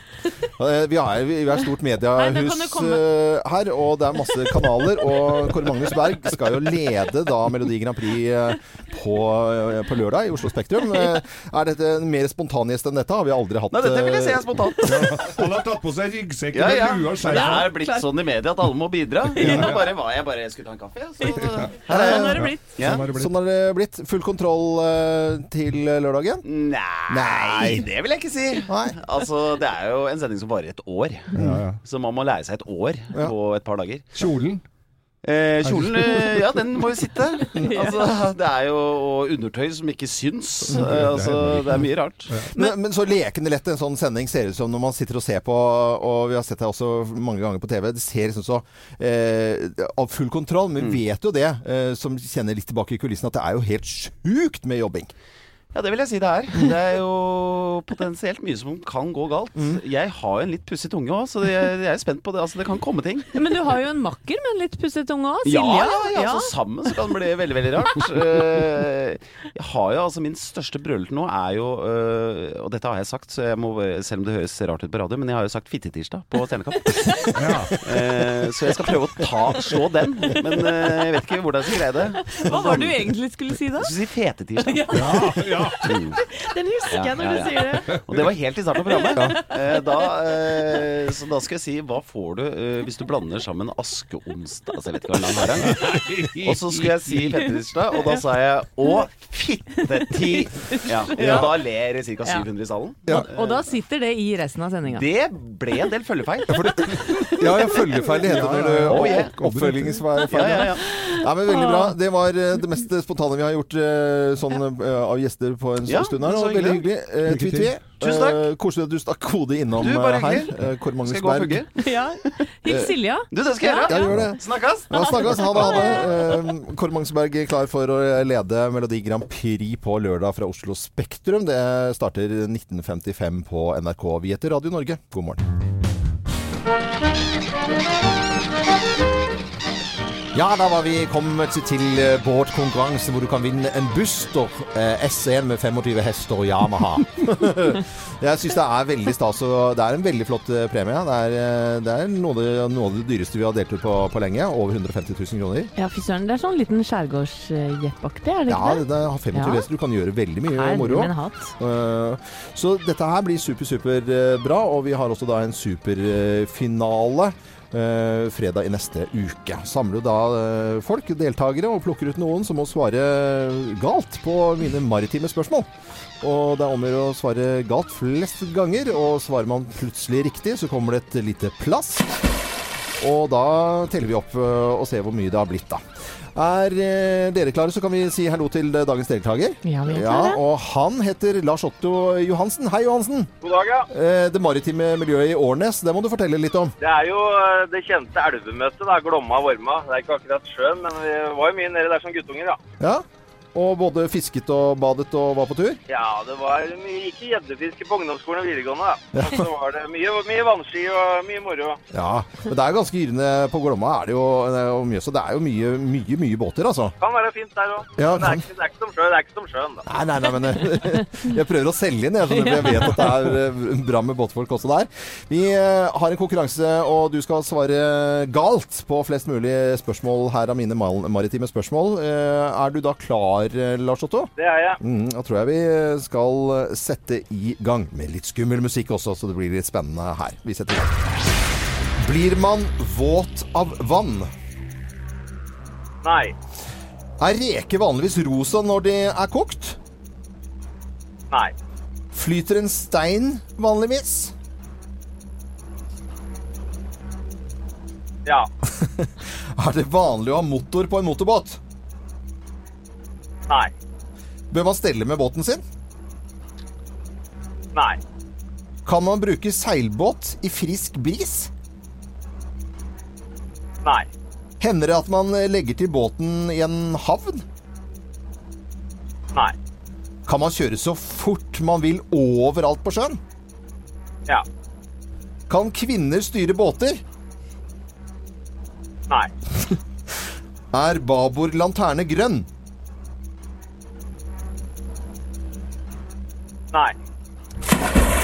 Eh, Vi er, vi er stort da mediehus eh, her, og det er masse kanaler. Og Kåre Magnus Berg skal jo lede da Melodi Grand Prix eh, på, eh, på lørdag i Oslo Spektrum. Eh, Er dette en mer spontan gjest enn dette? Har vi aldri hatt Nei, dette vil jeg si er spontant. Han har tatt på seg ryggsekken Ja, med lue og Det er blitt sånn i media at alle må bidra. Nå bare var jeg bare skulle ta en kaffe. Så er Sånn har det blitt. Ja. Sånn har det blitt. Sånn har det blitt. Full kontroll eh, til lørdagen? Nei, det vil jeg ikke si. Nei. Altså, Det er jo en sending som varer et år. Ja, ja. Så man må lære seg et år Ja. på et par dager. Kjolen. Eh, kjolen, eh, ja, den må jo sitte. Altså, det er jo undertøy som ikke syns. Eh, altså, det er mye rart. Men, men så lekende lett en sånn sending ser ut som når man sitter og ser på, og vi har sett det også mange ganger på TV, det ser liksom så eh, av full kontroll. Men vi vet jo det, eh, som kjenner litt tilbake i kulissene, at det er jo helt sjukt med jobbing. Ja, det vil jeg si det er. Det er jo potensielt mye som kan gå galt. Jeg har jo en litt pussig tunge òg, så jeg, er spent på det. Altså, det kan komme ting. Men du har jo en makker med en litt pussig tunge òg. Ja, Silja. ja, ja, Altså, sammen så kan det bli veldig, veldig rart. Eh, jeg har jo altså Min største brølte nå er jo eh, Og dette har jeg sagt, så jeg må, selv om det høres rart ut på radio, men jeg har jo sagt fittetirsdag på Stjernekamp. Ja. så jeg skal prøve å ta, slå den, men eh, jeg vet ikke hvordan jeg skal greie det. Hva var det du egentlig skulle si da? Jeg skulle si fetetirsdag. Ja. Den husker jeg når du sier det. Og det var helt i starten av programmet. Eh, da, eh, så da skal jeg si hva får du eh, hvis du blander sammen askeonsdag Altså jeg vet ikke hva her er. Og så skulle jeg si fettetirsdag, og da sa jeg å, fitteti. Ja, og Ja. da ler ca. 700 i salen. Og da sitter det i resten av sendinga. Det ble en del følgefeil. Ja, ja, følgefeil det heter når det Oh, yeah. oppfølgingsfeil. Ja, ja, ja. Ja, men Veldig bra. Det var eh, det mest spontane vi har gjort sånn av gjester på en Ja, stund her. så Og veldig hyggelig. Eh, Tvi-tvi. Tusen takk. Eh, Koselig at du stakk hodet innom Du, bare eh, her. Eh, Kåre Skal jeg gå og Magnus Berg. Ja. Hils Silja. Du, det skal jeg gjøre. Ja, gjør det. Snakkes. Ja, snakkes. Ha det. Ha det. Eh, Kåre Magnusberg er klar for å lede Melodi Grand Prix på lørdag fra Oslo Spektrum. Det starter 1955 på NRK. Vi heter Radio Norge. God morgen. Ja, da var vi kommet til eh, båtkonkurranse hvor du kan vinne en Buster eh, S1 med 25 hester og Yamaha. Jeg syns det er veldig stas, og det er en veldig flott eh, premie. Det er, eh, det er noe, av det, dyreste vi har delt ut på, på lenge. Over 150 000 kroner. Ja, fy søren. Det er sånn liten skjærgårdsjeppaktig, er det Ja, ikke det? det har 25 Ja. hester. Du kan gjøre veldig mye Herre moro. min hatt. Eh, Så dette her blir super, super eh, bra. Og vi har også da en superfinale. eh, fredag i neste uke. Samler da eh, folk, deltakere, og plukker ut noen som må svare galt på mine maritime spørsmål. Og det er om å gjøre å svare galt flest ganger, og svarer man plutselig riktig, så kommer det et lite plass. Og da teller vi opp eh, og ser hvor mye det har blitt, da. Er eh, dere klare, så kan vi si hallo til eh, dagens deltaker. Ja, vi er Ja, og han heter Lars Otto Johansen. Hei, Johansen. God dag, ja. Eh, Det maritime miljøet i Årnes, det må du fortelle litt om. Det er jo det kjente elvemøtet, da, Glomma-Vorma. Det er ikke akkurat sjøen, men vi var jo mye nede der som guttunger, ja. Ja, og både fisket og badet og var på tur. Ja, det var mye, ikke gjeddefiske på ungdomsskolen og videregående. Ja. Og så var det mye, mye vannski og mye moro. Ja, men det er ganske yrende på Glomma, er det jo, eh, og så det er jo mye, mye, mye båter, altså. Kan være fint der òg. Ja, men det er, ikke, det er ikke som sjøen, det er ikke som sjøen, da. Nei, nei, nei, men eh, jeg prøver å selge inn, jeg, at jeg vet at det er eh, bra med båtfolk også der. Vi har en konkurranse, og du skal svare galt på flest mulig spørsmål her av mine maritime spørsmål. Er du da klar, eh, Lars Otto? Det er jeg. Mm, da tror jeg vi skal eh, sette i gang med litt skummel musikk også, så det blir litt spennende her. Vi setter i gang. Blir man våt av vann? Nei. Er reker vanligvis rosa når de er kokt? Nei. Flyter en stein vanligvis? Ja. Er det vanlig å ha motor på en motorbåt? Nei. Bør man stelle med båten sin? Nei. Kan man bruke seilbåt i frisk bris? Nei. Hender det at man legger til båten i en havn? Nei. Kan man kjøre så fort man vil overalt på sjøen? Ja. Kan kvinner styre båter? Nei. Er babord lanterne grønn? Nei.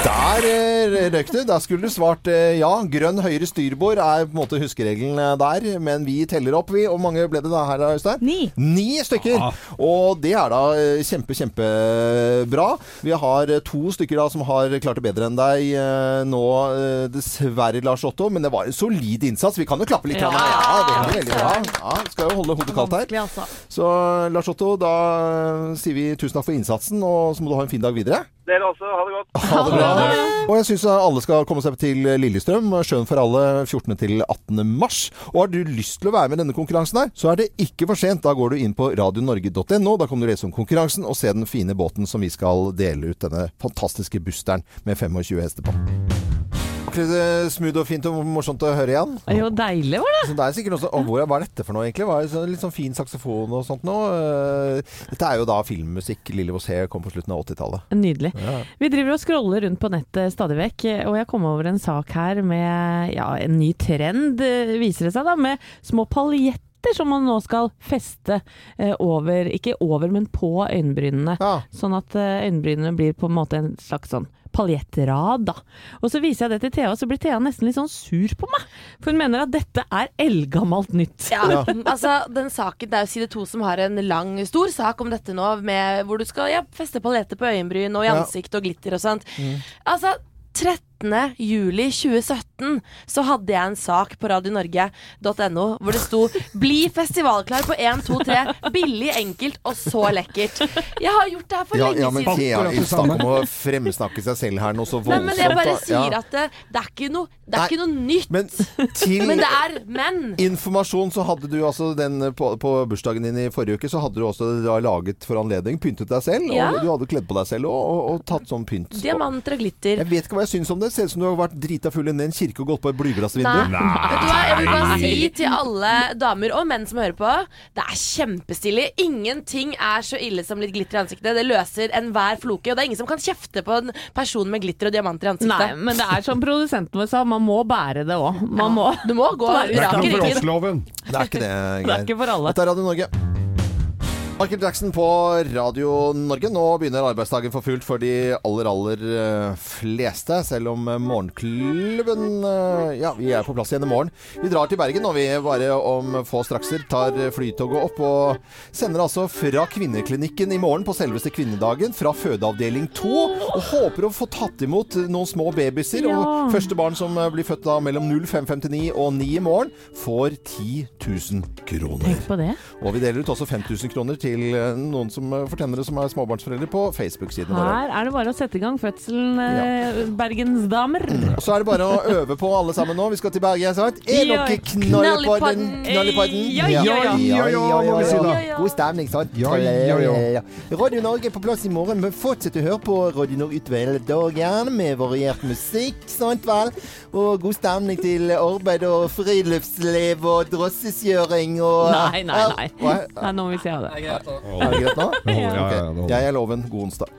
Der eh, røk det. Der skulle du svart eh, ja. Grønn høyre styrbord er på en måte huskeregelen eh, der. Men vi teller opp, vi. Hvor mange ble det da her, Øystein? Ni. Ni stykker. Og det er da kjempe, kjempebra. Vi har to stykker da som har klart det bedre enn deg nå, dessverre, Lars Otto. Men det var en solid innsats. Vi kan jo klappe litt. Ja. grann. ja veldig, veldig bra. Ja, skal jo holde hodet kaldt her. Altså. Så Lars Otto, da sier vi tusen takk for innsatsen, og så må du ha en fin dag videre. Dere også. Ha det godt. Ha det bra. Og jeg syns alle skal komme seg til Lillestrøm. Sjøen for alle 14. til 18. mars. Og har du lyst til å være med i denne konkurransen her, så er det ikke for sent. Da går du inn på radionorge.no. Da kan du lese om konkurransen og se den fine båten som vi skal dele ut. Denne fantastiske busteren med 25 hester på. Ordentlig eh, smooth og fint og morsomt å høre igjen. Jo, deilig var det. Så det er sikkert også, hvor, Hva er dette for noe, egentlig? Hva er det så, litt sånn fin saksofon og sånt nå? Eh, Dette er jo da filmmusikk Lille Vosé kom på slutten av 80-tallet. Nydelig. Ja. Vi driver og scroller rundt på nettet stadig vekk, og jeg kom over en sak her med ja, en ny trend, eh, viser det seg da, med små paljetter som man nå skal feste over, ikke over, men på øyenbrynene. Sånn at øyenbrynene blir på en måte en slags sånn paljettrad, da. Og så viser jeg det til Thea, og så blir Thea nesten litt sånn sur på meg. For hun mener at dette er eldgammelt nytt. Ja, altså den saken, Det er jo side to som har en lang, stor sak om dette nå, med, hvor du skal ja, feste paljetter på øyenbryn og i ansikt og glitter og sånt. Mm. Altså 30 19.07.2017 så hadde jeg en sak på radionorge.no hvor det sto 'Bli festivalklar på 1, 2, 3'. Billig, enkelt og så lekkert. Jeg har gjort det her for ja, lenge ja, men siden. Thea, i snakk om å fremsnakke seg selv her nå så voldsomt. Nei, men jeg bare sier ja. at det, det, er ikke noe, det er Nei, ikke noe nytt. Men, til men det er men. Informasjon så hadde du altså den eh, på, på, bursdagen din i forrige uke, så hadde du også da, laget for anledning, pyntet deg selv, ja. og du hadde kledd på deg selv og, og, og tatt sånn pynt. Diamanter og glitter. Jeg vet ikke hva jeg syns om det. Ser ut som du har vært drita full inni en kirke og gått på et blyglassvindu. Nei. Vet du hva, jeg vil bare si til alle damer og menn som hører på, det er kjempestilig. Ingenting er så ille som litt glitter i ansiktet. Det løser enhver floke. Og det er ingen som kan kjefte på en person med glitter og diamanter i ansiktet. Nei, men det er som produsenten vår sa, man må bære det òg. Man må. Du må gå Det er ikke noe for oss-loven. Det er ikke det, Geir. Det er ikke for alle. Dette er Radio Norge. Michael Jackson på Radio Norge. Nå begynner arbeidsdagen for fullt for de aller, aller eh, fleste. Selv om eh, Morgenklubben eh, Ja, vi er på plass igjen i morgen. Vi drar til Bergen, og vi bare om få strakser tar flytoget opp. Og sender altså fra Kvinneklinikken i morgen på selveste kvinnedagen. Fra fødeavdeling 2. Og håper å få tatt imot noen små babyer. Ja. Og første barn som blir født da mellom 05.59 og 9 i morgen, får 10 000 kroner. Tenk på det. Og vi deler ut også 5000 kroner til eh, noen som fortjener det, som er småbarnsforeldre på Facebook-siden vår. Her er det bare å sette i gang fødselen, ja. Bergensdamer. Og så er det bare å øve på alle sammen nå. Vi skal til Bergen, sant? Er dere på den? Ja, ja, ja. si. God stemning, sant? Ja, ja, ja. Radio Norge er på plass i morgen, men fortsett å høre på Radio Norge utover hele dagen med variert musikk, sant vel? Og god stemning til arbeid og friluftsliv og drosseskjøring og Nei, nei, nei. Nei, nå må vi se av det. Er det greit nå? Ja, ja, ja, det holder. Ok. Jeg er Loven. God onsdag.